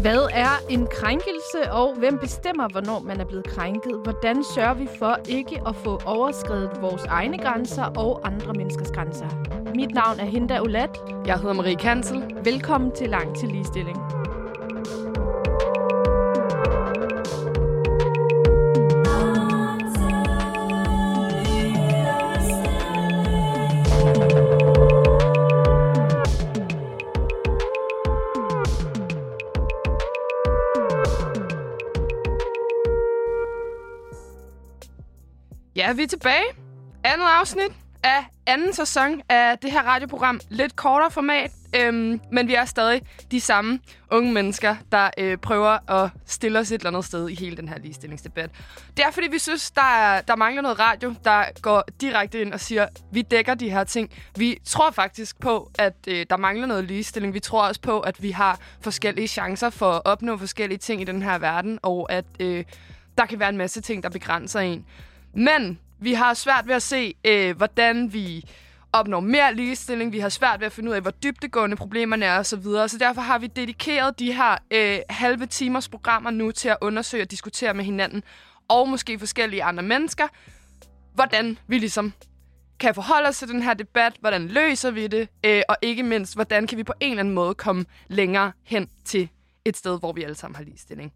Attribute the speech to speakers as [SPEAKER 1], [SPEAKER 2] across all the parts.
[SPEAKER 1] Hvad er en krænkelse, og hvem bestemmer, hvornår man er blevet krænket? Hvordan sørger vi for ikke at få overskrevet vores egne grænser og andre menneskers grænser? Mit navn er Hinda Olat.
[SPEAKER 2] Jeg hedder Marie Kansel.
[SPEAKER 1] Velkommen til Lang til Ligestilling.
[SPEAKER 2] Er vi tilbage. Andet afsnit af anden sæson af det her radioprogram. Lidt kortere format, øhm, men vi er stadig de samme unge mennesker, der øh, prøver at stille os et eller andet sted i hele den her ligestillingsdebat. Det er, fordi vi synes, der, er, der mangler noget radio, der går direkte ind og siger, vi dækker de her ting. Vi tror faktisk på, at øh, der mangler noget ligestilling. Vi tror også på, at vi har forskellige chancer for at opnå forskellige ting i den her verden, og at øh, der kan være en masse ting, der begrænser en. Men vi har svært ved at se, øh, hvordan vi opnår mere ligestilling. Vi har svært ved at finde ud af, hvor dybtegående problemerne er osv. Så, så derfor har vi dedikeret de her øh, halve timers programmer nu til at undersøge og diskutere med hinanden, og måske forskellige andre mennesker, hvordan vi ligesom kan forholde os til den her debat, hvordan løser vi det, øh, og ikke mindst, hvordan kan vi på en eller anden måde komme længere hen til et sted, hvor vi alle sammen har ligestilling.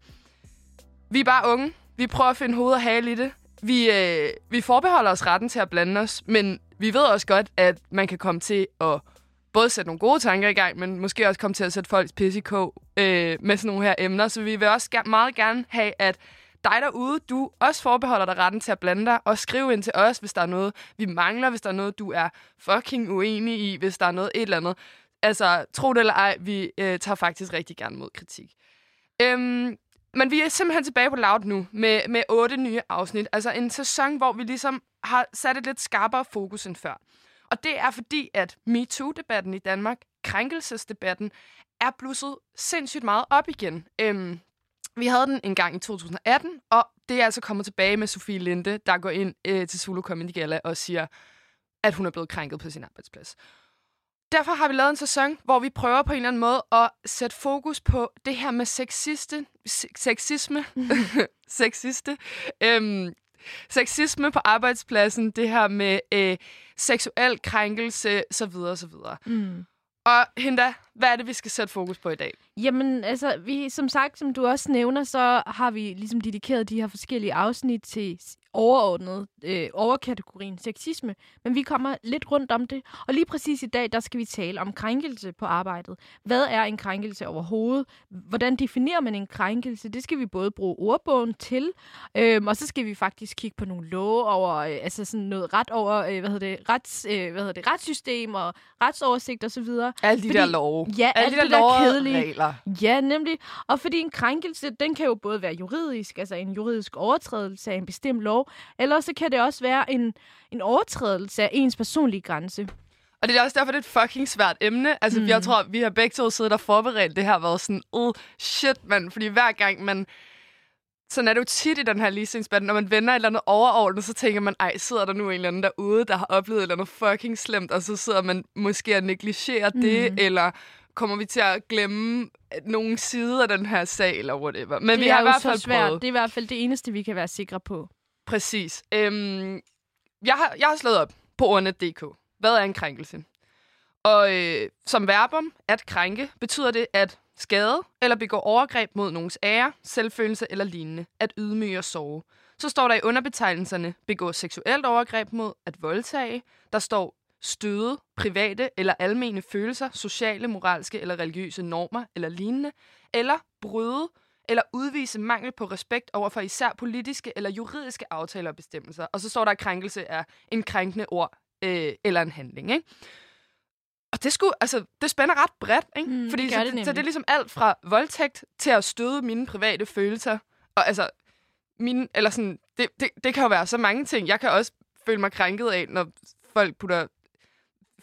[SPEAKER 2] Vi er bare unge. Vi prøver at finde hoved og hale i det. Vi, øh, vi forbeholder os retten til at blande os, men vi ved også godt, at man kan komme til at både sætte nogle gode tanker i gang, men måske også komme til at sætte folks pisse i kog øh, med sådan nogle her emner. Så vi vil også ger- meget gerne have, at dig derude, du også forbeholder dig retten til at blande dig, og skriv ind til os, hvis der er noget, vi mangler, hvis der er noget, du er fucking uenig i, hvis der er noget et eller andet. Altså, tro det eller ej, vi øh, tager faktisk rigtig gerne mod kritik. Øhm, men vi er simpelthen tilbage på Loud nu med, med otte nye afsnit. Altså en sæson, hvor vi ligesom har sat et lidt skarpere fokus end før. Og det er fordi, at MeToo-debatten i Danmark, krænkelsesdebatten, er blusset sindssygt meget op igen. Øhm, vi havde den en gang i 2018, og det er altså kommet tilbage med Sofie Linde, der går ind øh, til Zulu Comedy Gala og siger, at hun er blevet krænket på sin arbejdsplads. Derfor har vi lavet en sæson, hvor vi prøver på en eller anden måde at sætte fokus på det her med sexiste, se- sexisme, sexiste, øhm, sexisme på arbejdspladsen, det her med øh, seksuel krænkelse, så videre, så videre.
[SPEAKER 1] Mm.
[SPEAKER 2] Og Hinda, hvad er det, vi skal sætte fokus på i dag?
[SPEAKER 1] Jamen, altså, vi, som sagt, som du også nævner, så har vi ligesom dedikeret de her forskellige afsnit til overordnet, øh, overkategorien sexisme, men vi kommer lidt rundt om det. Og lige præcis i dag, der skal vi tale om krænkelse på arbejdet. Hvad er en krænkelse overhovedet? Hvordan definerer man en krænkelse? Det skal vi både bruge ordbogen til, øhm, og så skal vi faktisk kigge på nogle love over, øh, altså sådan noget ret over, øh, hvad hedder det, rets, øh, hvad hedder det, retssystem og retsoversigt og så videre.
[SPEAKER 2] Alle de
[SPEAKER 1] Fordi-
[SPEAKER 2] der love.
[SPEAKER 1] Ja,
[SPEAKER 2] Alle
[SPEAKER 1] alt
[SPEAKER 2] de der
[SPEAKER 1] det der
[SPEAKER 2] og
[SPEAKER 1] kedelige.
[SPEAKER 2] regler.
[SPEAKER 1] Ja, nemlig. Og fordi en krænkelse, den kan jo både være juridisk, altså en juridisk overtrædelse af en bestemt lov, eller så kan det også være en, en overtrædelse af ens personlige grænse.
[SPEAKER 2] Og det er også derfor, det er et fucking svært emne. Altså, mm. jeg tror, vi har begge to siddet og forberedt det her, været sådan, oh, shit, mand. Fordi hver gang man... Sådan er det jo tit i den her ligestillingsdebat, når man vender et eller andet overordnet, så tænker man, ej, sidder der nu en eller anden derude, der har oplevet et eller andet fucking slemt, og så sidder man måske og negligerer mm. det, eller kommer vi til at glemme nogle sider af den her sag, eller whatever. Men
[SPEAKER 1] det
[SPEAKER 2] vi har i hvert fald
[SPEAKER 1] svært.
[SPEAKER 2] prøvet.
[SPEAKER 1] Det er i hvert fald det eneste, vi kan være sikre på.
[SPEAKER 2] Præcis. Øhm, jeg, har, jeg har slået op på ordnet.dk. Hvad er en krænkelse? Og øh, som verbum, at krænke, betyder det at skade eller begå overgreb mod nogens ære, selvfølelse eller lignende. At ydmyge og sove. Så står der i underbetegnelserne begå seksuelt overgreb mod at voldtage. Der står støde, private eller almene følelser, sociale, moralske eller religiøse normer eller lignende. Eller bryde eller udvise mangel på respekt over for især politiske eller juridiske aftaler og bestemmelser. Og så står der, at krænkelse er en krænkende ord øh, eller en handling. Ikke? Og det, skulle, altså, det spænder ret bredt, ikke?
[SPEAKER 1] Mm,
[SPEAKER 2] Fordi
[SPEAKER 1] det
[SPEAKER 2] så,
[SPEAKER 1] det
[SPEAKER 2] så det er
[SPEAKER 1] nemlig.
[SPEAKER 2] ligesom alt fra voldtægt til at støde mine private følelser. Og altså, mine, eller sådan, det, det, det kan jo være så mange ting. Jeg kan også føle mig krænket af, når folk putter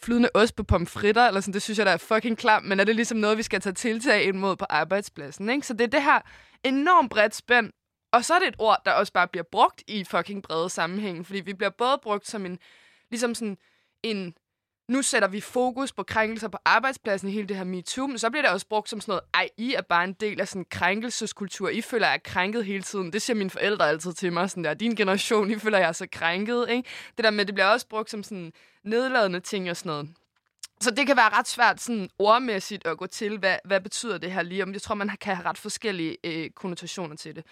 [SPEAKER 2] flydende ost på pomfritter, eller sådan, det synes jeg, der er fucking klam, men er det ligesom noget, vi skal tage tiltag ind mod på arbejdspladsen, ikke? Så det er det her enormt bredt spænd, og så er det et ord, der også bare bliver brugt i fucking brede sammenhæng, fordi vi bliver både brugt som en, ligesom sådan en nu sætter vi fokus på krænkelser på arbejdspladsen i hele det her MeToo, men så bliver det også brugt som sådan noget, ej, I er bare en del af sådan en krænkelseskultur. I føler, jeg er krænket hele tiden. Det siger mine forældre altid til mig, sådan der, din generation, I føler, jeg er så krænket, ikke? Det der med, det bliver også brugt som sådan nedladende ting og sådan noget. Så det kan være ret svært sådan ordmæssigt at gå til, hvad, hvad betyder det her lige om. Jeg tror, man kan have ret forskellige øh, konnotationer til det.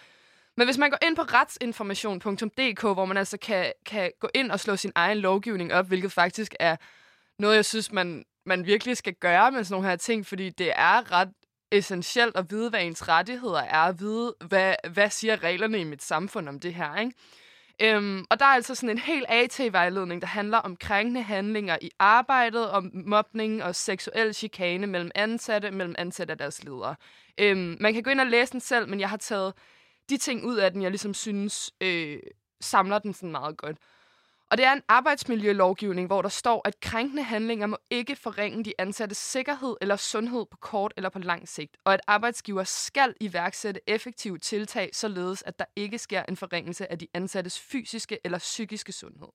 [SPEAKER 2] Men hvis man går ind på retsinformation.dk, hvor man altså kan, kan gå ind og slå sin egen lovgivning op, hvilket faktisk er noget, jeg synes, man, man virkelig skal gøre med sådan nogle her ting, fordi det er ret essentielt at vide, hvad ens rettigheder er, at vide, hvad, hvad siger reglerne i mit samfund om det her, ikke? Øhm, og der er altså sådan en helt AT-vejledning, der handler om krænkende handlinger i arbejdet, om mobning og seksuel chikane mellem ansatte, mellem ansatte og deres ledere. Øhm, man kan gå ind og læse den selv, men jeg har taget de ting ud af den, jeg ligesom synes øh, samler den sådan meget godt. Og det er en arbejdsmiljølovgivning, hvor der står, at krænkende handlinger må ikke forringe de ansattes sikkerhed eller sundhed på kort eller på lang sigt, og at arbejdsgiver skal iværksætte effektive tiltag, således at der ikke sker en forringelse af de ansattes fysiske eller psykiske sundhed.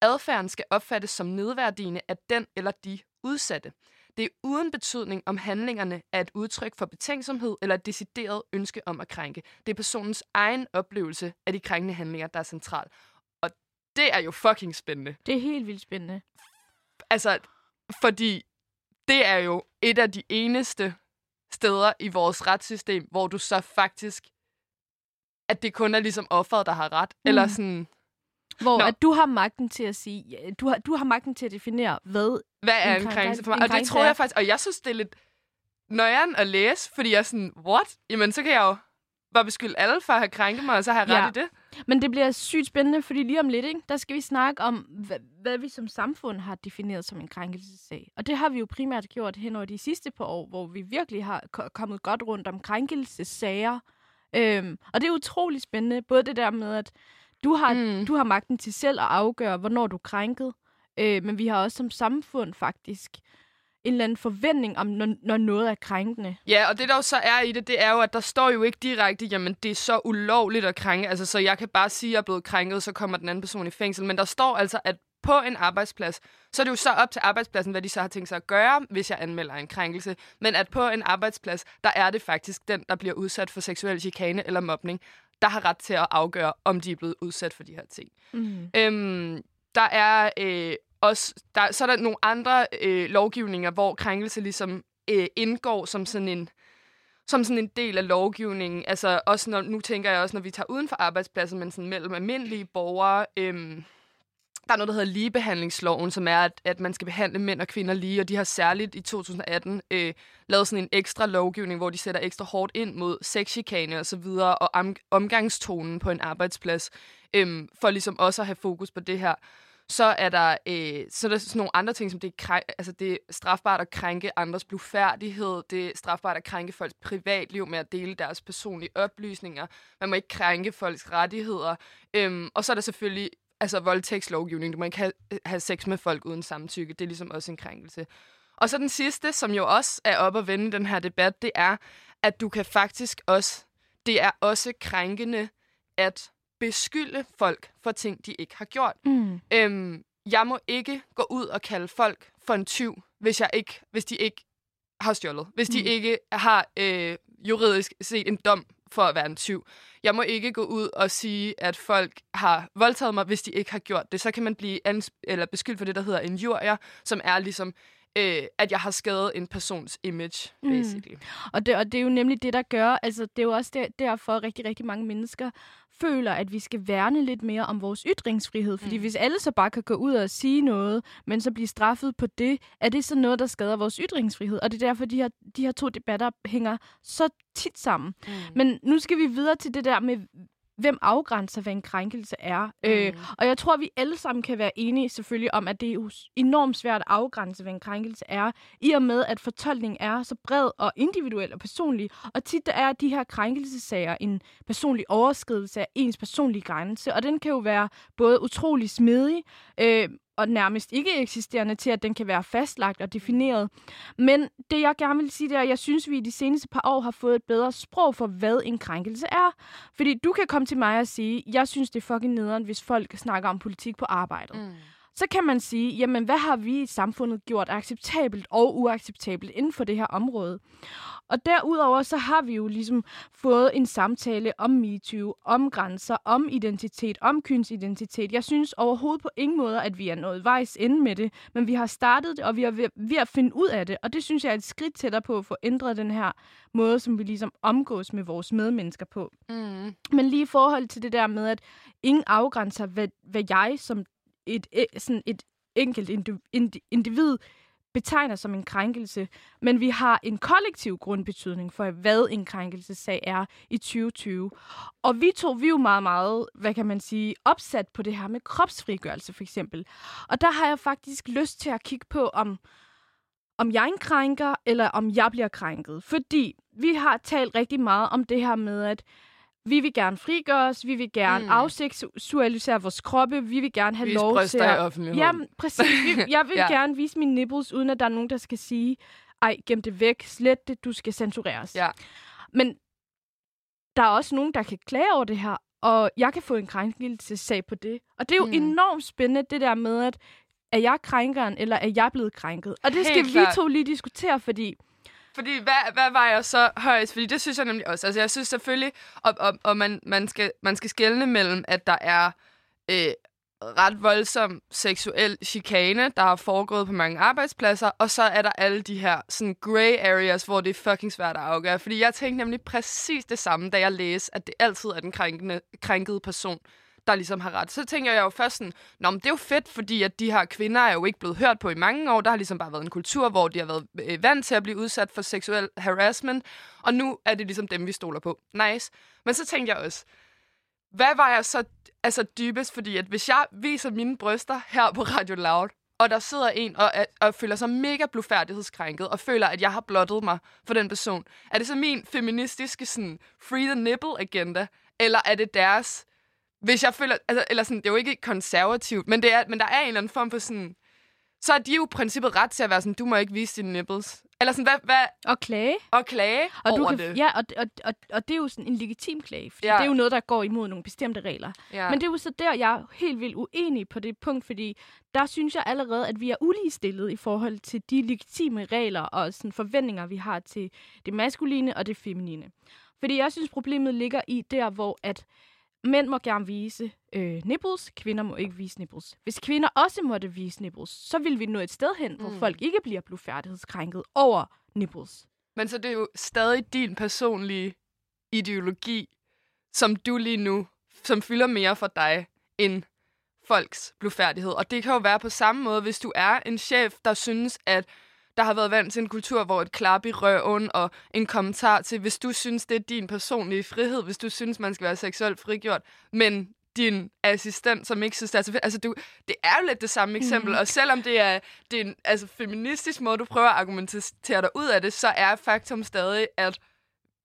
[SPEAKER 2] Adfærden skal opfattes som nedværdigende af den eller de udsatte. Det er uden betydning, om handlingerne er et udtryk for betænksomhed eller et decideret ønske om at krænke. Det er personens egen oplevelse af de krænkende handlinger, der er central. Det er jo fucking spændende.
[SPEAKER 1] Det er helt vildt spændende.
[SPEAKER 2] Altså, fordi det er jo et af de eneste steder i vores retssystem, hvor du så faktisk, at det kun er ligesom offeret, der har ret. Mm. Eller sådan,
[SPEAKER 1] hvor at du har magten til at sige, du har, du har magten til at definere, hvad,
[SPEAKER 2] hvad er en, en krænkelse for mig? Og det tror jeg faktisk, og jeg synes, det er lidt nøjeren at læse, fordi jeg er sådan, what? Jamen, så kan jeg jo bare beskylde alle for at have krænket mig, og så har jeg ja. ret i det.
[SPEAKER 1] Men det bliver sygt spændende, fordi lige om lidt, ikke, der skal vi snakke om, hvad, hvad vi som samfund har defineret som en krænkelsessag. Og det har vi jo primært gjort hen over de sidste par år, hvor vi virkelig har kommet godt rundt om krænkelsessager. Øhm, og det er utrolig spændende, både det der med, at du har, mm. du har magten til selv at afgøre, hvornår du er krænket. Øh, men vi har også som samfund faktisk en eller anden forventning om, når, når noget er krænkende.
[SPEAKER 2] Ja, og det der jo så er i det, det er jo, at der står jo ikke direkte, jamen det er så ulovligt at krænke. Altså, så jeg kan bare sige, at jeg er blevet krænket, så kommer den anden person i fængsel. Men der står altså, at på en arbejdsplads, så er det jo så op til arbejdspladsen, hvad de så har tænkt sig at gøre, hvis jeg anmelder en krænkelse. Men at på en arbejdsplads, der er det faktisk den, der bliver udsat for seksuel chikane eller mobning, der har ret til at afgøre, om de er blevet udsat for de her ting. Mm. Øhm, der er øh, også, der, så er der nogle andre øh, lovgivninger, hvor krænkelse ligesom øh, indgår som sådan en som sådan en del af lovgivningen. Altså også når, nu tænker jeg også, når vi tager uden for arbejdspladsen, men sådan mellem almindelige borgere, øhm, der er noget, der hedder ligebehandlingsloven, som er, at, at man skal behandle mænd og kvinder lige, og de har særligt i 2018 øh, lavet sådan en ekstra lovgivning, hvor de sætter ekstra hårdt ind mod sexchikane og så videre, og om, omgangstonen på en arbejdsplads, øh, for ligesom også at have fokus på det her. Så er der, øh, så er der sådan nogle andre ting, som det er, krænk, altså det er strafbart at krænke andres blufærdighed, det er strafbart at krænke folks privatliv med at dele deres personlige oplysninger, man må ikke krænke folks rettigheder, øhm, og så er der selvfølgelig altså voldtægtslovgivning. Du må ikke have, øh, have sex med folk uden samtykke. Det er ligesom også en krænkelse. Og så den sidste, som jo også er op at vende den her debat, det er, at du kan faktisk også, det er også krænkende at beskylde folk for ting, de ikke har gjort. Mm. Øhm, jeg må ikke gå ud og kalde folk for en tyv, hvis, jeg ikke, hvis de ikke har stjålet. Hvis de mm. ikke har øh, juridisk set en dom for at være en tyv. Jeg må ikke gå ud og sige, at folk har voldtaget mig, hvis de ikke har gjort det. Så kan man blive eller beskyldt for det, der hedder injurier, som er ligesom øh, at jeg har skadet en persons image, mm. basically. Mm.
[SPEAKER 1] Og, det, og det er jo nemlig det, der gør, altså det er jo også der, derfor, at rigtig, rigtig mange mennesker føler, at vi skal værne lidt mere om vores ytringsfrihed. Fordi mm. hvis alle så bare kan gå ud og sige noget, men så blive straffet på det, er det så noget, der skader vores ytringsfrihed. Og det er derfor, de her, de her to debatter hænger så tit sammen. Mm. Men nu skal vi videre til det der med, hvem afgrænser, hvad en krænkelse er. Mm. Øh, og jeg tror, vi alle sammen kan være enige selvfølgelig om, at det er enormt svært at afgrænse, hvad en krænkelse er, i og med, at fortolkningen er så bred og individuel og personlig. Og tit er de her krænkelsesager en personlig overskridelse af ens personlige grænse, og den kan jo være både utrolig smidig, øh, og nærmest ikke eksisterende til, at den kan være fastlagt og defineret. Men det, jeg gerne vil sige, det er, at jeg synes, vi i de seneste par år har fået et bedre sprog for, hvad en krænkelse er. Fordi du kan komme til mig og sige, jeg synes, det er fucking nederen, hvis folk snakker om politik på arbejdet. Mm. så kan man sige, jamen hvad har vi i samfundet gjort acceptabelt og uacceptabelt inden for det her område? Og derudover så har vi jo ligesom fået en samtale om MeToo, om grænser, om identitet, om kønsidentitet. Jeg synes overhovedet på ingen måde, at vi er nået vejs ende med det, men vi har startet det, og vi er ved, ved at finde ud af det. Og det synes jeg er et skridt tættere på at få ændret den her måde, som vi ligesom omgås med vores medmennesker på.
[SPEAKER 2] Mm.
[SPEAKER 1] Men lige i forhold til det der med, at ingen afgrænser, hvad, hvad jeg som et, sådan et enkelt individ betegner som en krænkelse, men vi har en kollektiv grundbetydning for, hvad en krænkelsesag er i 2020. Og vi to, vi er jo meget, meget, hvad kan man sige, opsat på det her med kropsfrigørelse for eksempel. Og der har jeg faktisk lyst til at kigge på, om, om jeg er en krænker, eller om jeg bliver krænket. Fordi vi har talt rigtig meget om det her med, at vi vil gerne frigøre os, vi vil gerne mm. afseksualisere vores kroppe, vi vil gerne have
[SPEAKER 2] Vis
[SPEAKER 1] lov til at...
[SPEAKER 2] i offentligheden.
[SPEAKER 1] Jamen, præcis. Vi, jeg vil
[SPEAKER 2] Ja.
[SPEAKER 1] gerne vise mine nipples, uden at der er nogen, der skal sige, ej, gem det væk, slet det, du skal censureres.
[SPEAKER 2] Ja.
[SPEAKER 1] Men der er også nogen, der kan klage over det her, og jeg kan få en krænkelsessag på det. Og det er jo
[SPEAKER 2] mm.
[SPEAKER 1] enormt spændende, det der med, at er jeg krænkeren, eller er jeg blevet krænket? Og det
[SPEAKER 2] Helt
[SPEAKER 1] skal
[SPEAKER 2] klart.
[SPEAKER 1] vi to lige diskutere, fordi
[SPEAKER 2] fordi hvad, hvad var jeg så højst? Fordi det synes jeg nemlig også. Altså jeg synes selvfølgelig, og, og, og man, man, skal, man skal skelne mellem, at der er øh, ret voldsom seksuel chikane, der har foregået på mange arbejdspladser, og så er der alle de her sådan gray areas, hvor det er fucking svært at afgøre. Fordi jeg tænkte nemlig præcis det samme, da jeg læste, at det altid er den krænkende, krænkede person, der ligesom har ret. Så tænker jeg jo først sådan, Nå, men det er jo fedt, fordi at de her kvinder er jo ikke blevet hørt på i mange år. Der har ligesom bare været en kultur, hvor de har været øh, vant til at blive udsat for seksuel harassment, og nu er det ligesom dem, vi stoler på. Nice. Men så tænkte jeg også, hvad var jeg så altså dybest? Fordi at hvis jeg viser mine bryster her på Radio Loud, og der sidder en og, og føler sig mega blufærdighedskrænket, og føler, at jeg har blottet mig for den person, er det så min feministiske sådan, free the nipple agenda, eller er det deres hvis jeg føler, altså, eller sådan, det er jo ikke konservativt, men, det er, men der er en eller anden form for sådan, så er de jo i princippet ret til at være sådan, du må ikke vise dine nipples. Eller sådan, hvad, hvad,
[SPEAKER 1] at klage.
[SPEAKER 2] og klage
[SPEAKER 1] Og,
[SPEAKER 2] over
[SPEAKER 1] du kan,
[SPEAKER 2] det.
[SPEAKER 1] Ja, og, og, og, og det er jo sådan en legitim klage, fordi
[SPEAKER 2] Ja.
[SPEAKER 1] ja. det er jo noget, der går imod nogle bestemte regler.
[SPEAKER 2] Ja.
[SPEAKER 1] Men det er jo så der, jeg er helt vildt uenig på det punkt, fordi der synes jeg allerede, at vi er uligestillet i forhold til de legitime regler og sådan forventninger, vi har til det maskuline og det feminine. Fordi jeg synes, problemet ligger i der, hvor at mænd må gerne vise øh, nipples, kvinder må ikke vise nipples. Hvis kvinder også måtte vise nipples, så vil vi nå et sted hen, hvor
[SPEAKER 2] Mm.
[SPEAKER 1] folk ikke bliver blufærdighedskrænket over nipples.
[SPEAKER 2] Men så det er jo stadig din personlige ideologi, som du lige nu, som fylder mere for dig end folks blufærdighed. Og det kan jo være på samme måde, hvis du er en chef, der synes, at der har været vant til en kultur, hvor et klap i røven og en kommentar til, hvis du synes, det er din personlige frihed, hvis du synes, man skal være seksuelt frigjort, men din assistent, som ikke synes, det er så fedt. Altså, du, det er jo lidt det samme eksempel,
[SPEAKER 1] Mhm.
[SPEAKER 2] og selvom det er, det er en altså, feministisk måde, du prøver at argumentere dig ud af det, så er faktum stadig, at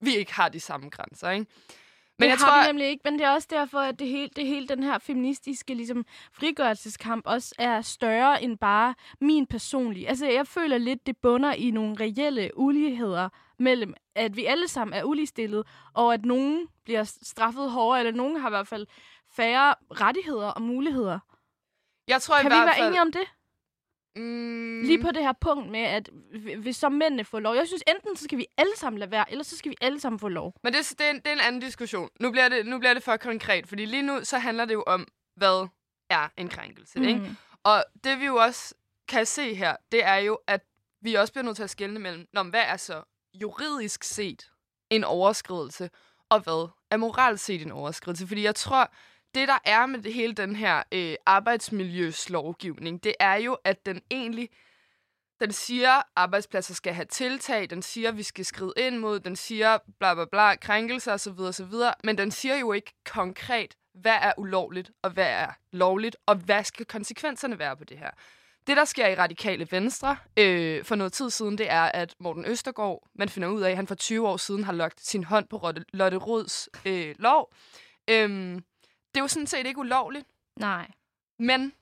[SPEAKER 2] vi ikke har de samme grænser, ikke?
[SPEAKER 1] Men det
[SPEAKER 2] jeg
[SPEAKER 1] har
[SPEAKER 2] tror,
[SPEAKER 1] vi nemlig ikke, men det er også derfor, at det hele, det hele den her feministiske ligesom, frigørelseskamp også er større end bare min personlige. Altså, jeg føler lidt, det bunder i nogle reelle uligheder mellem, at vi alle sammen er uligestillet, og at nogen bliver straffet hårdere, eller nogen har i hvert fald færre rettigheder og muligheder.
[SPEAKER 2] jeg tror i
[SPEAKER 1] Kan vi
[SPEAKER 2] hvert
[SPEAKER 1] være
[SPEAKER 2] fald...
[SPEAKER 1] enige om det?
[SPEAKER 2] Mm,
[SPEAKER 1] Lige på det her punkt med, at hvis så mændene får lov. Jeg synes, enten så skal vi alle sammen lade være, eller så skal vi alle sammen få lov.
[SPEAKER 2] Men det, det, er en, det er en anden diskussion. Nu bliver, det, nu bliver det for konkret, fordi lige nu så handler det jo om, hvad er en krænkelse, mm. ikke? Og det vi jo også kan se her, det er jo, at vi også bliver nødt til at skelne mellem, Nå, men hvad er så juridisk set en overskridelse, og hvad er moralsk set en overskridelse? Fordi jeg tror, det der er med det hele den her øh, arbejdsmiljøslovgivning, det er jo, at den egentlig, den siger, at arbejdspladser skal have tiltag, den siger, at vi skal skride ind mod, den siger bla bla bla, krænkelser osv. osv., men den siger jo ikke konkret, hvad er ulovligt, og hvad er lovligt, og hvad skal konsekvenserne være på det her. Det, der sker i Radikale Venstre øh, for noget tid siden, det er, at Morten Østergaard, man finder ud af, at han for 20 år siden har lagt sin hånd på Lotte, Lotte Rods øh, lov. øh, det er jo sådan set ikke ulovligt,
[SPEAKER 1] Nej.
[SPEAKER 2] men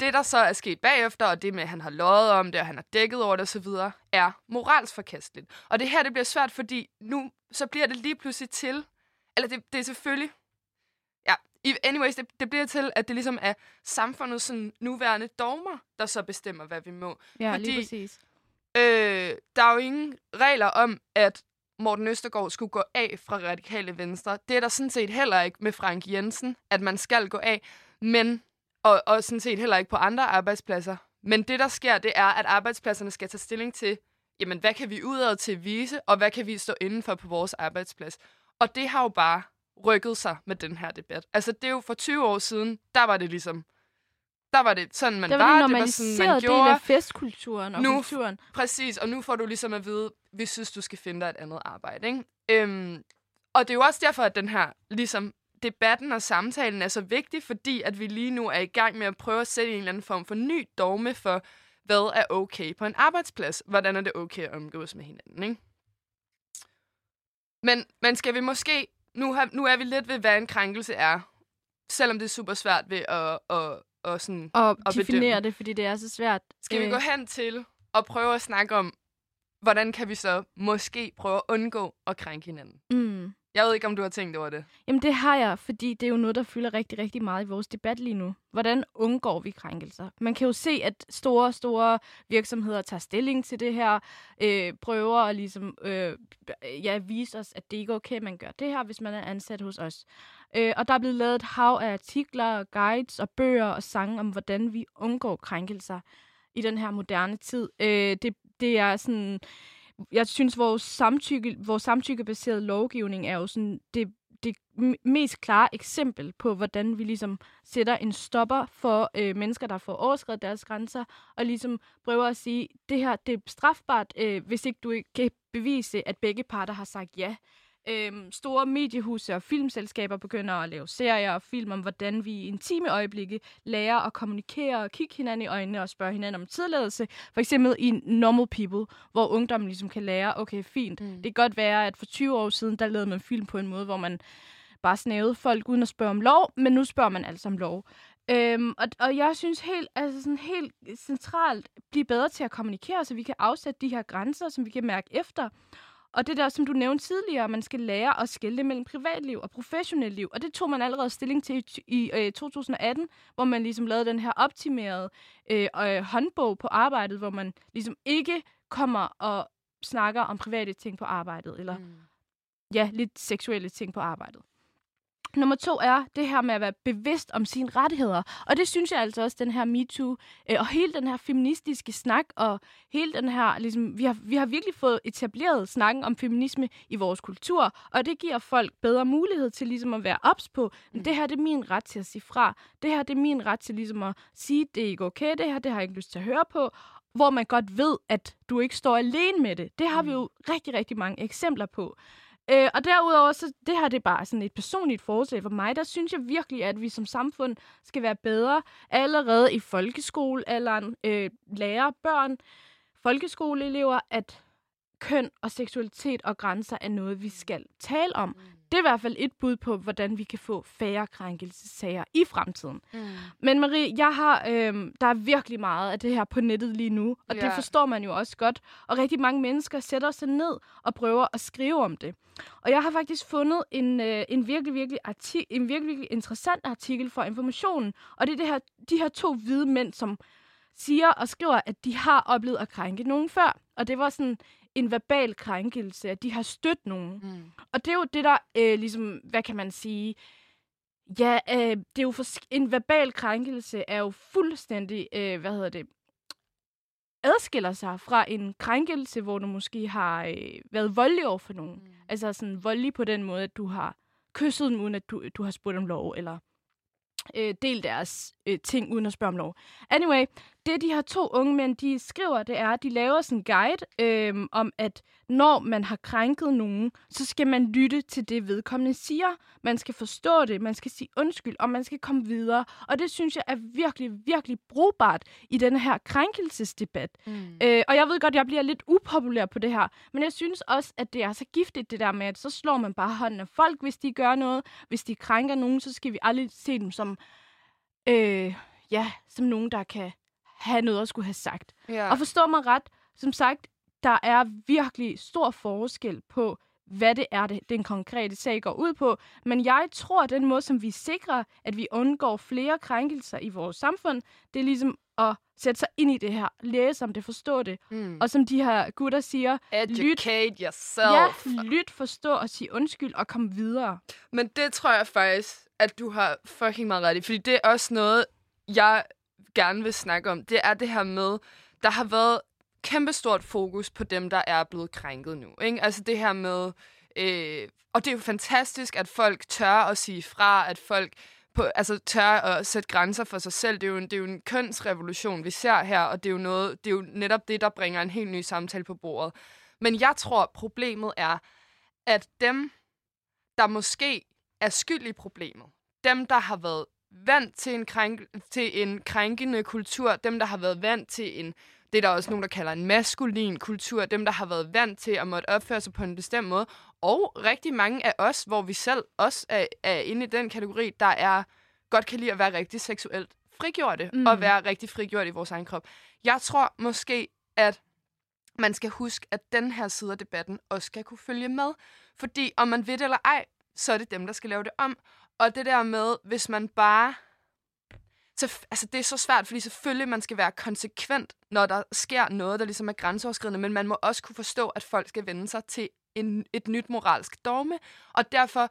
[SPEAKER 2] det, der så er sket bagefter, og det med, at han har løjet om det, og han har dækket over det osv., er moralsk forkasteligt. Og det her, det bliver svært, fordi nu så bliver det lige pludselig til, eller det, det er selvfølgelig, ja, anyways, det, det bliver til, at det ligesom er samfundets sådan, nuværende dogmer, der så bestemmer, hvad vi må.
[SPEAKER 1] Ja,
[SPEAKER 2] Fordi-
[SPEAKER 1] lige præcis.
[SPEAKER 2] Øh, der er jo ingen regler om, at Morten Østergaard skulle gå af fra Radikale Venstre. Det er der sådan set heller ikke med Frank Jensen, at man skal gå af, men og, og sådan set heller ikke på andre arbejdspladser. Men det, der sker, det er, at arbejdspladserne skal tage stilling til, jamen, hvad kan vi udad til vise, og hvad kan vi stå indenfor på vores arbejdsplads. Og det har jo bare rykket sig med den her debat. Altså, det er jo for 20 år siden, der var det ligesom, der var det sådan, man
[SPEAKER 1] Det
[SPEAKER 2] var,
[SPEAKER 1] var det
[SPEAKER 2] det var sådan, man
[SPEAKER 1] del
[SPEAKER 2] gjorde.
[SPEAKER 1] af festkulturen og
[SPEAKER 2] Nu-
[SPEAKER 1] kulturen.
[SPEAKER 2] Præcis, og nu får du ligesom at vide, vi synes, du skal finde dig et andet arbejde. Ikke? Øhm, og det er jo også derfor, at den her ligesom, debatten og samtalen er så vigtig, fordi at vi lige nu er i gang med at prøve at sætte en eller anden form for ny dogme for, hvad er okay på en arbejdsplads. Hvordan er det okay at omgås med hinanden, ikke? Men, men skal vi måske... Nu, har, nu er vi lidt ved, hvad en krænkelse er. Selvom det er super svært ved at, at, at sådan
[SPEAKER 1] Og
[SPEAKER 2] at
[SPEAKER 1] definere
[SPEAKER 2] bedømme.
[SPEAKER 1] det, fordi det er så svært.
[SPEAKER 2] skal vi
[SPEAKER 1] Øh,
[SPEAKER 2] gå hen til og prøve at snakke om, hvordan kan vi så måske prøve at undgå at krænke hinanden?
[SPEAKER 1] Mm.
[SPEAKER 2] Jeg ved ikke, om du har tænkt over det.
[SPEAKER 1] Jamen det har jeg, fordi det er jo noget, der fylder rigtig, rigtig meget i vores debat lige nu. Hvordan undgår vi krænkelser? Man kan jo se, at store, store virksomheder tager stilling til det her, øh, prøver at ligesom, øh, ja, vise os, at det ikke er okay, man gør det her, hvis man er ansat hos os. Øh, og der er blevet lavet et hav af artikler, guides og bøger og sange om, hvordan vi undgår krænkelser i den her moderne tid. Øh, det, det er sådan jeg synes, vores, samtykke, vores samtykkebaserede lovgivning er jo sådan det, det mest klare eksempel på, hvordan vi ligesom sætter en stopper for øh, mennesker, der får overskrevet deres grænser, og ligesom prøver at sige, det her det er strafbart, øh, hvis ikke du ikke kan bevise, at begge parter har sagt ja. Øhm, store mediehuse og filmselskaber begynder at lave serier og film om, hvordan vi i intime øjeblikke lærer at kommunikere og kigge hinanden i øjnene og spørge hinanden om tilladelse. For eksempel i Normal People, hvor ungdommen ligesom kan lære, okay, fint.
[SPEAKER 2] Mm.
[SPEAKER 1] Det kan godt være, at for 20 år siden, der lavede man film på en måde, hvor man bare snævede folk uden at spørge om lov, men nu spørger man altså om lov. Øhm, og, og jeg synes helt, altså sådan helt centralt, blive bedre til at kommunikere, så vi kan afsætte de her grænser, som vi kan mærke efter. Og det der, som du nævnte tidligere, man skal lære at skille mellem privatliv og professionelt liv. Og det tog man allerede stilling til i, i øh, 2018, hvor man ligesom lavede den her optimerede øh, øh, håndbog på arbejdet, hvor man ligesom ikke kommer og snakker om private ting på arbejdet, eller
[SPEAKER 2] Mm.
[SPEAKER 1] ja, lidt seksuelle ting på arbejdet. Nummer to er det her med at være bevidst om sine rettigheder. Og det synes jeg altså også, den her MeToo, øh, og hele den her feministiske snak, og hele den her, ligesom, vi har, vi har virkelig fået etableret snakken om feminisme i vores kultur, og det giver folk bedre mulighed til ligesom at være ops på, men det her det er min ret til at sige fra. Det her det er min ret til ligesom at sige, det er ikke okay, det her det har jeg ikke lyst til at høre på, hvor man godt ved, at du ikke står alene med det. Det har vi
[SPEAKER 2] Mm.
[SPEAKER 1] jo rigtig, rigtig mange eksempler på. Øh, og derudover, så det her det er bare sådan et personligt forslag for mig. Der synes jeg virkelig, at vi som samfund skal være bedre allerede i folkeskolealderen, øh, lære børn, folkeskoleelever, at køn og seksualitet og grænser er noget, vi skal tale om. Mm. Det er i hvert fald et bud på, hvordan vi kan få færre krænkelsessager i fremtiden.
[SPEAKER 2] Mm.
[SPEAKER 1] Men Marie, jeg har, øhm, der er virkelig meget af det her på nettet lige nu, og
[SPEAKER 2] Ja.
[SPEAKER 1] det forstår man jo også godt. Og rigtig mange mennesker sætter sig ned og prøver at skrive om det. Og jeg har faktisk fundet en, øh, en, virkelig, virkelig arti- en virkelig, virkelig interessant artikel fra Informationen. Og det er det her, de her to hvide mænd, som siger og skriver, at de har oplevet at krænke nogen før. Og det var sådan en verbal krænkelse, at de har stødt nogen.
[SPEAKER 2] Mm.
[SPEAKER 1] Og det er jo det, der øh, ligesom, hvad kan man sige... Ja, øh, det er jo for, en verbal krænkelse er jo fuldstændig, øh, hvad hedder det, adskiller sig fra en krænkelse, hvor du måske har øh, været voldelig over for nogen.
[SPEAKER 2] Mm.
[SPEAKER 1] Altså sådan voldelig på den måde, at du har kysset dem, uden at du, du har spurgt om lov, eller øh, delt deres øh, ting, uden at spørge om lov. Anyway, det de her to unge mænd, de skriver, det er, at de laver sådan en guide øh, om, at når man har krænket nogen, så skal man lytte til det, vedkommende siger. Man skal forstå det, man skal sige undskyld, og man skal komme videre. Og det synes jeg er virkelig, virkelig brugbart i den her krænkelsesdebat.
[SPEAKER 2] Mm.
[SPEAKER 1] Øh, og jeg ved godt, jeg bliver lidt upopulær på det her, men jeg synes også, at det er så giftigt, det der med, at så slår man bare hånden af folk, hvis de gør noget. Hvis de krænker nogen, så skal vi aldrig se dem som, øh, ja, som nogen, der kan have noget at skulle have sagt.
[SPEAKER 2] Ja.
[SPEAKER 1] Og forstå mig ret, som sagt, der er virkelig stor forskel på hvad det er, det, den konkrete sag går ud på. Men jeg tror, at den måde, som vi sikrer, at vi undgår flere krænkelser i vores samfund, det er ligesom at sætte sig ind i det her, læse om det, forstå det.
[SPEAKER 2] Mm.
[SPEAKER 1] Og som de her gutter siger,
[SPEAKER 2] Educate yourself.
[SPEAKER 1] ja, lyt, forstå og sige undskyld og komme videre.
[SPEAKER 2] Men det tror jeg faktisk, at du har fucking meget ret i. Fordi det er også noget, jeg gerne vil snakke om. Det er det her med, der har været kæmpestort fokus på dem, der er blevet krænket nu. Ikke? Altså det her med... Øh, og det er jo fantastisk, at folk tør at sige fra, at folk på, altså tør at sætte grænser for sig selv. Det er, jo en, det er jo en kønsrevolution, vi ser her, og det er, jo noget, det er jo netop det, der bringer en helt ny samtale på bordet. Men jeg tror, problemet er, at dem, der måske er skyld i problemet, dem, der har været vant til en, krænk, til en krænkende kultur, dem, der har været vant til en, det er der også nogen, der kalder en maskulin kultur, dem, der har været vant til at måtte opføre sig på en bestemt måde, og rigtig mange af os, hvor vi selv også er, er inde i den kategori, der er godt kan lide at være rigtig seksuelt frigjorte, mm. og være rigtig frigjort i vores egen krop. Jeg tror måske, at man skal huske, at den her side af debatten også skal kunne følge med. Fordi om man ved det eller ej, så er det dem, der skal lave det om. Og det der med, hvis man bare... Så, altså, det er så svært, fordi selvfølgelig man skal være konsekvent, når der sker noget, der ligesom er grænseoverskridende, men man må også kunne forstå, at folk skal vende sig til en, et nyt moralsk dogme, og derfor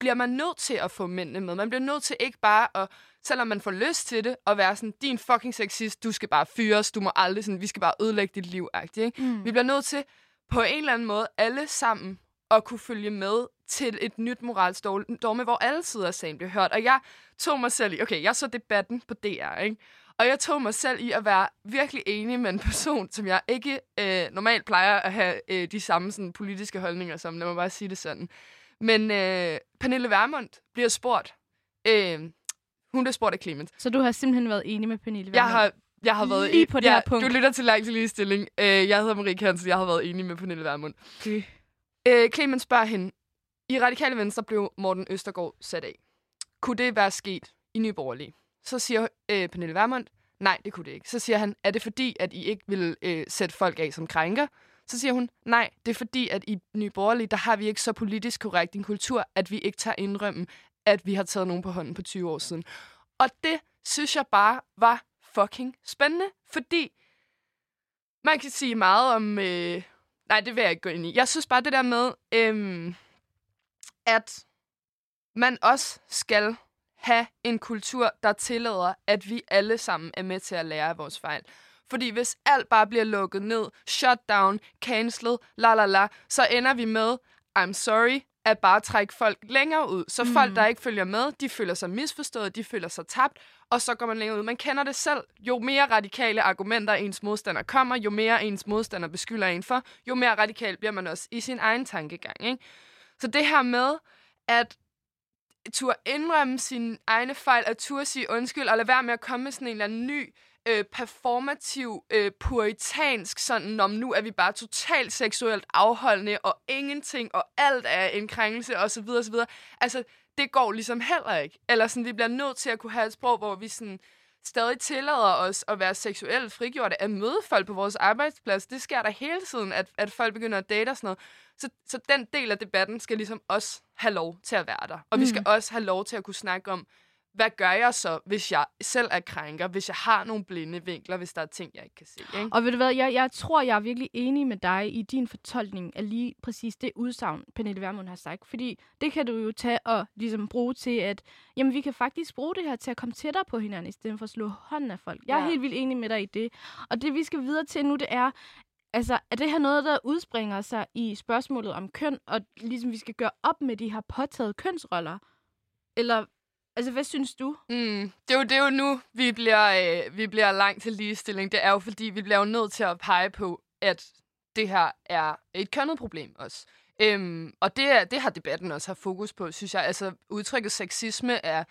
[SPEAKER 2] bliver man nødt til at få mændene med. Man bliver nødt til ikke bare at, selvom man får lyst til det, at være sådan, din fucking sexist, du skal bare fyres, du må aldrig sådan, vi skal bare ødelægge dit liv, ikke? Mm. Vi bliver nødt til på en eller anden måde alle sammen at kunne følge med til et nyt moralsk dogme, hvor alle sider af sagen bliver hørt. Og jeg tog mig selv i, okay, jeg så debatten på DR, ikke? Og jeg tog mig selv i at være virkelig enig med en person, som jeg ikke øh, normalt plejer at have øh, de samme sådan, politiske holdninger som, lad mig bare sige det sådan. Men øh, Pernille Vermund bliver spurgt. Øh, hun bliver spurgt af Clement.
[SPEAKER 1] Så du har simpelthen været enig med Pernille Vermund?
[SPEAKER 2] Jeg har, jeg har været
[SPEAKER 1] Lige på det
[SPEAKER 2] ja,
[SPEAKER 1] her punkt.
[SPEAKER 2] Du lytter til Langt til Ligestilling. Øh, jeg hedder Marie Hansen, jeg har været enig med Pernille Vermund. Okay. Øh, Clemens spørger hende, i Radikale Venstre blev Morten Østergaard sat af. Kunne det være sket i Nyborgerlige? Så siger øh, Pernille Vermund, nej, det kunne det ikke. Så siger han, er det fordi, at I ikke vil øh, sætte folk af som krænker? Så siger hun, nej, det er fordi, at i Nye Borgerlige, der har vi ikke så politisk korrekt en kultur, at vi ikke tager indrømmen, at vi har taget nogen på hånden på 20 år siden. Og det synes jeg bare var fucking spændende, fordi man kan sige meget om... Øh, nej, det vil jeg ikke gå ind i. Jeg synes bare det der med, øh, at man også skal have en kultur, der tillader, at vi alle sammen er med til at lære af vores fejl. Fordi hvis alt bare bliver lukket ned, shut down, cancelled, la la la, så ender vi med, I'm sorry, at bare trække folk længere ud. Så mm. folk, der ikke følger med, de føler sig misforstået, de føler sig tabt, og så går man længere ud. Man kender det selv. Jo mere radikale argumenter ens modstander kommer, jo mere ens modstander beskylder en for, jo mere radikal bliver man også i sin egen tankegang. Ikke? Så det her med, at turde indrømme sine egne fejl, at turde sige undskyld, og lade være med at komme med sådan en eller anden ny øh, performativ, øh, puritansk, sådan om nu er vi bare totalt seksuelt afholdende, og ingenting, og alt er en krænkelse, og så videre, og så videre. Altså, det går ligesom heller ikke. Eller sådan, vi bliver nødt til at kunne have et sprog, hvor vi sådan stadig tillader os at være seksuelt frigjorte, at møde folk på vores arbejdsplads. Det sker der hele tiden, at, at folk begynder at date og sådan noget. Så, så den del af debatten skal ligesom også have lov til at være der. Og mm. vi skal også have lov til at kunne snakke om, hvad gør jeg så, hvis jeg selv er krænker, hvis jeg har nogle blinde vinkler, hvis der er ting, jeg ikke kan se. Ikke?
[SPEAKER 1] Og ved du hvad, jeg, jeg tror, jeg er virkelig enig med dig i din fortolkning af lige præcis det udsagn, Pernille Vermund har sagt. Fordi det kan du jo tage og ligesom bruge til, at jamen, vi kan faktisk bruge det her til at komme tættere på hinanden, i stedet for at slå hånden af folk. Jeg er ja. helt vildt enig med dig i det. Og det, vi skal videre til nu, det er, Altså, er det her noget, der udspringer sig i spørgsmålet om køn, og ligesom vi skal gøre op med de her påtaget kønsroller? Eller Altså, hvad synes du?
[SPEAKER 2] Mm, det, er jo, det er jo nu, vi bliver, øh, vi bliver langt til ligestilling. Det er jo, fordi vi bliver jo nødt til at pege på, at det her er et kønnet problem også. Øhm, og det, er, det har debatten også har fokus på, synes jeg. Altså, udtrykket sexisme er,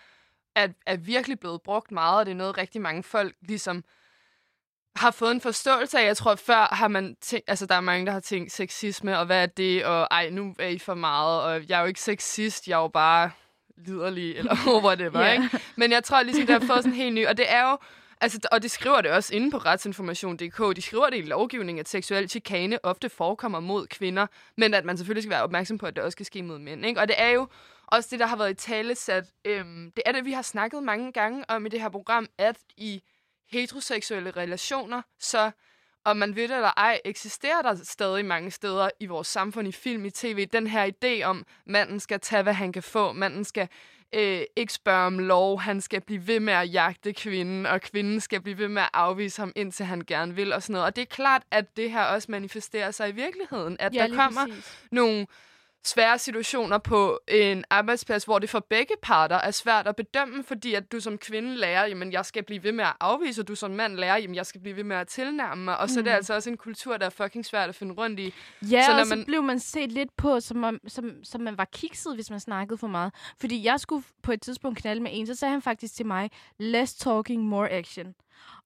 [SPEAKER 2] er, er virkelig blevet brugt meget, og det er noget, rigtig mange folk ligesom har fået en forståelse af. Jeg tror, før har man tænkt, altså der er mange, der har tænkt sexisme, og hvad er det, og ej, nu er I for meget, og jeg er jo ikke sexist, jeg er jo bare liderlig, eller whatever, yeah. ikke? Men jeg tror ligesom, det har fået sådan helt ny, og det er jo, Altså, og det skriver det også inde på retsinformation.dk. De skriver det i lovgivningen, at seksuel chikane ofte forekommer mod kvinder, men at man selvfølgelig skal være opmærksom på, at det også skal ske mod mænd. Ikke? Og det er jo også det, der har været i talesat. Øhm, det er det, vi har snakket mange gange om i det her program, at i heteroseksuelle relationer, så om man ved det eller ej, eksisterer der stadig mange steder i vores samfund, i film, i tv, den her idé om, manden skal tage, hvad han kan få, manden skal øh, ikke spørge om lov, han skal blive ved med at jagte kvinden, og kvinden skal blive ved med at afvise ham, indtil han gerne vil, og sådan noget. Og det er klart, at det her også manifesterer sig i virkeligheden, at ja, der kommer præcis. nogle svære situationer på en arbejdsplads, hvor det for begge parter er svært at bedømme, fordi at du som kvinde lærer, jamen jeg skal blive ved med at afvise, og du som mand lærer, jamen jeg skal blive ved med at tilnærme mig. Og så mm. er det mm. altså også en kultur, der er fucking svært at finde rundt i.
[SPEAKER 1] Ja, så, når og man... så blev man set lidt på, som, om, som, som man var kikset, hvis man snakkede for meget. Fordi jeg skulle på et tidspunkt knalde med en, så sagde han faktisk til mig, less talking, more action.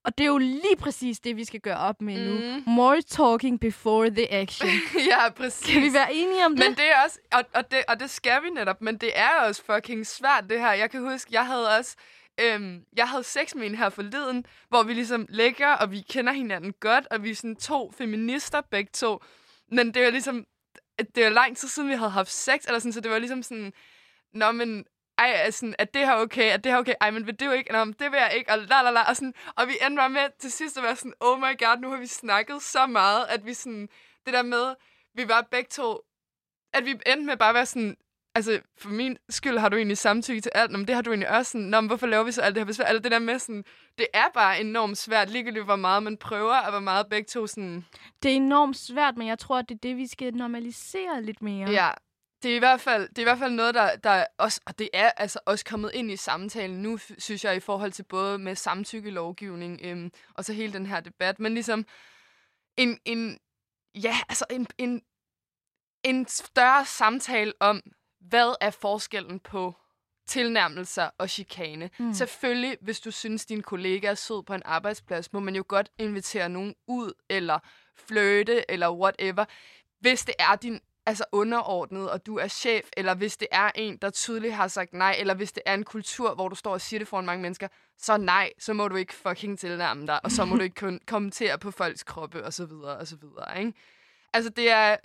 [SPEAKER 1] Og det er jo lige præcis det, vi skal gøre op med mm. nu. More talking before the action.
[SPEAKER 2] ja, præcis.
[SPEAKER 1] Kan vi være enige om det?
[SPEAKER 2] Men det er også, og, og, det, og det skal vi netop, men det er også fucking svært, det her. Jeg kan huske, jeg havde også, øhm, jeg havde sex med en her forleden, hvor vi ligesom ligger, og vi kender hinanden godt, og vi er sådan to feminister begge to. Men det var ligesom, det var lang tid siden, vi havde haft sex, eller sådan, så det var ligesom sådan, Nå, men ej, altså, er det her okay? Er det her okay? Ej, men vil det jo ikke? Nå, det vil jeg ikke. Og, la, la, la, og, sådan, og vi endte bare med til sidst at være sådan, oh my god, nu har vi snakket så meget, at vi sådan, det der med, vi var begge to, at vi endte med bare at være sådan, altså, for min skyld har du egentlig samtykke til alt, men det har du egentlig også sådan, Nå, men hvorfor laver vi så alt det her besvær? Altså, det der med sådan, det er bare enormt svært, ligegyldigt hvor meget man prøver, og hvor meget begge to sådan...
[SPEAKER 1] Det er enormt svært, men jeg tror, at det er det, vi skal normalisere lidt mere.
[SPEAKER 2] Ja, det er i hvert fald, det er i hvert fald noget, der, der også, og det er altså også kommet ind i samtalen nu, synes jeg, i forhold til både med samtykkelovgivning øhm, og så hele den her debat, men ligesom en, en ja, altså en, en, en større samtale om, hvad er forskellen på tilnærmelser og chikane. Mm. Selvfølgelig, hvis du synes, din kollega er sød på en arbejdsplads, må man jo godt invitere nogen ud, eller flirte, eller whatever. Hvis det er din altså underordnet, og du er chef, eller hvis det er en, der tydeligt har sagt nej, eller hvis det er en kultur, hvor du står og siger det foran mange mennesker, så nej, så må du ikke fucking tilnærme dig, og så må du ikke kun kommentere på folks kroppe, og så videre, og så videre, ikke? Altså, det er...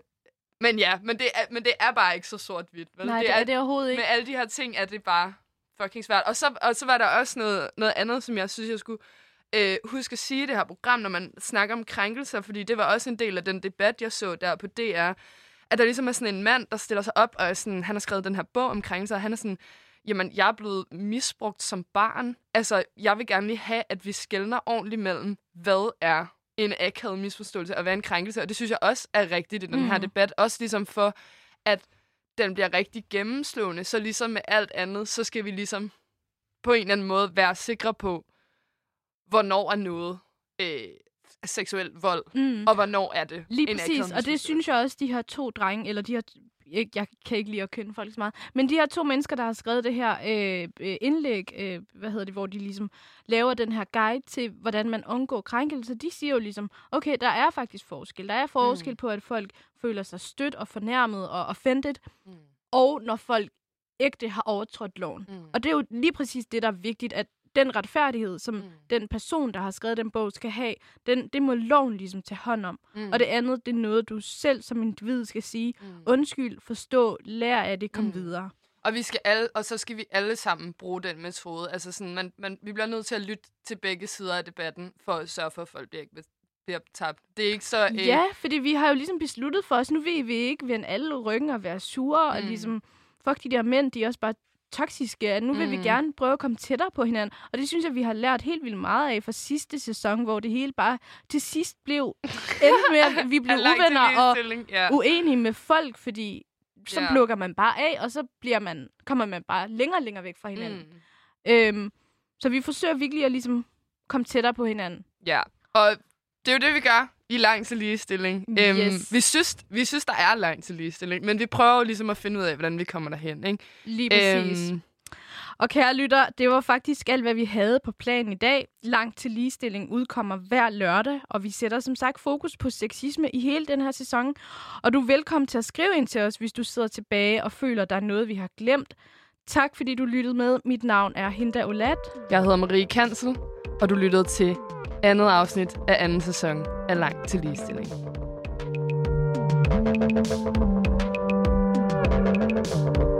[SPEAKER 2] Men ja, men det er, men det er bare ikke så sort-hvidt.
[SPEAKER 1] Vel? Nej, det, er, det er overhovedet ikke.
[SPEAKER 2] Med alle de her ting er det bare fucking svært. Og så, og så var der også noget, noget andet, som jeg synes, jeg skulle øh, huske at sige i det her program, når man snakker om krænkelser, fordi det var også en del af den debat, jeg så der på DR, at der ligesom er sådan en mand, der stiller sig op, og sådan, han har skrevet den her bog om krænkelser, og han er sådan, jamen, jeg er blevet misbrugt som barn. Altså, jeg vil gerne lige have, at vi skældner ordentligt mellem, hvad er en akavet misforståelse, og hvad er en krænkelse. Og det synes jeg også er rigtigt i den mm. her debat. Også ligesom for, at den bliver rigtig gennemslående. Så ligesom med alt andet, så skal vi ligesom på en eller anden måde være sikre på, hvornår er noget øh, seksuel vold, mm. og hvornår er det
[SPEAKER 1] Lige præcis, og det synes jeg også, de her to drenge, eller de her jeg, jeg kan ikke lide at kende folk så meget. Men de her to mennesker, der har skrevet det her øh, øh, indlæg, øh, hvad hedder det, hvor de ligesom laver den her guide til, hvordan man undgår krænkelse, de siger jo ligesom, okay, der er faktisk forskel. Der er forskel mm. på, at folk føler sig stødt og fornærmet og offended, mm. og når folk ægte har overtrådt loven. Mm. Og det er jo lige præcis det, der er vigtigt, at den retfærdighed, som mm. den person, der har skrevet den bog, skal have, den, det må loven ligesom tage hånd om. Mm. Og det andet, det er noget, du selv som individ skal sige, mm. undskyld, forstå, lær af det, kom mm. videre.
[SPEAKER 2] Og, vi skal alle, og så skal vi alle sammen bruge den metode. Altså sådan, man, man, vi bliver nødt til at lytte til begge sider af debatten, for at sørge for, at folk bliver ikke bliver tabt. Det er ikke så... Øh...
[SPEAKER 1] Ja, fordi vi har jo ligesom besluttet for os, nu vil vi ikke vende alle ryggen og være sure, mm. og ligesom, fuck de der mænd, de er også bare toksiske, at nu vil mm. vi gerne prøve at komme tættere på hinanden. Og det synes jeg, vi har lært helt vildt meget af fra sidste sæson, hvor det hele bare til sidst blev endnu med, at vi blev uvenner og yeah. uenige med folk, fordi så yeah. plukker man bare af, og så bliver man, kommer man bare længere og længere væk fra hinanden. Mm. Øhm, så vi forsøger virkelig at ligesom komme tættere på hinanden.
[SPEAKER 2] Ja, og det er jo det, vi gør i lang til ligestilling. Yes. Øhm, vi, synes, vi synes, der er lang til ligestilling, men vi prøver ligesom at finde ud af, hvordan vi kommer derhen. Ikke?
[SPEAKER 1] Lige præcis. Øhm, og kære lytter, det var faktisk alt, hvad vi havde på planen i dag. Langt til ligestilling udkommer hver lørdag, og vi sætter som sagt fokus på sexisme i hele den her sæson. Og du er velkommen til at skrive ind til os, hvis du sidder tilbage og føler, der er noget, vi har glemt. Tak fordi du lyttede med. Mit navn er Hinda Olat.
[SPEAKER 2] Jeg hedder Marie Kansel. og du lyttede til andet afsnit af anden sæson af Langt til Ligestilling. thank you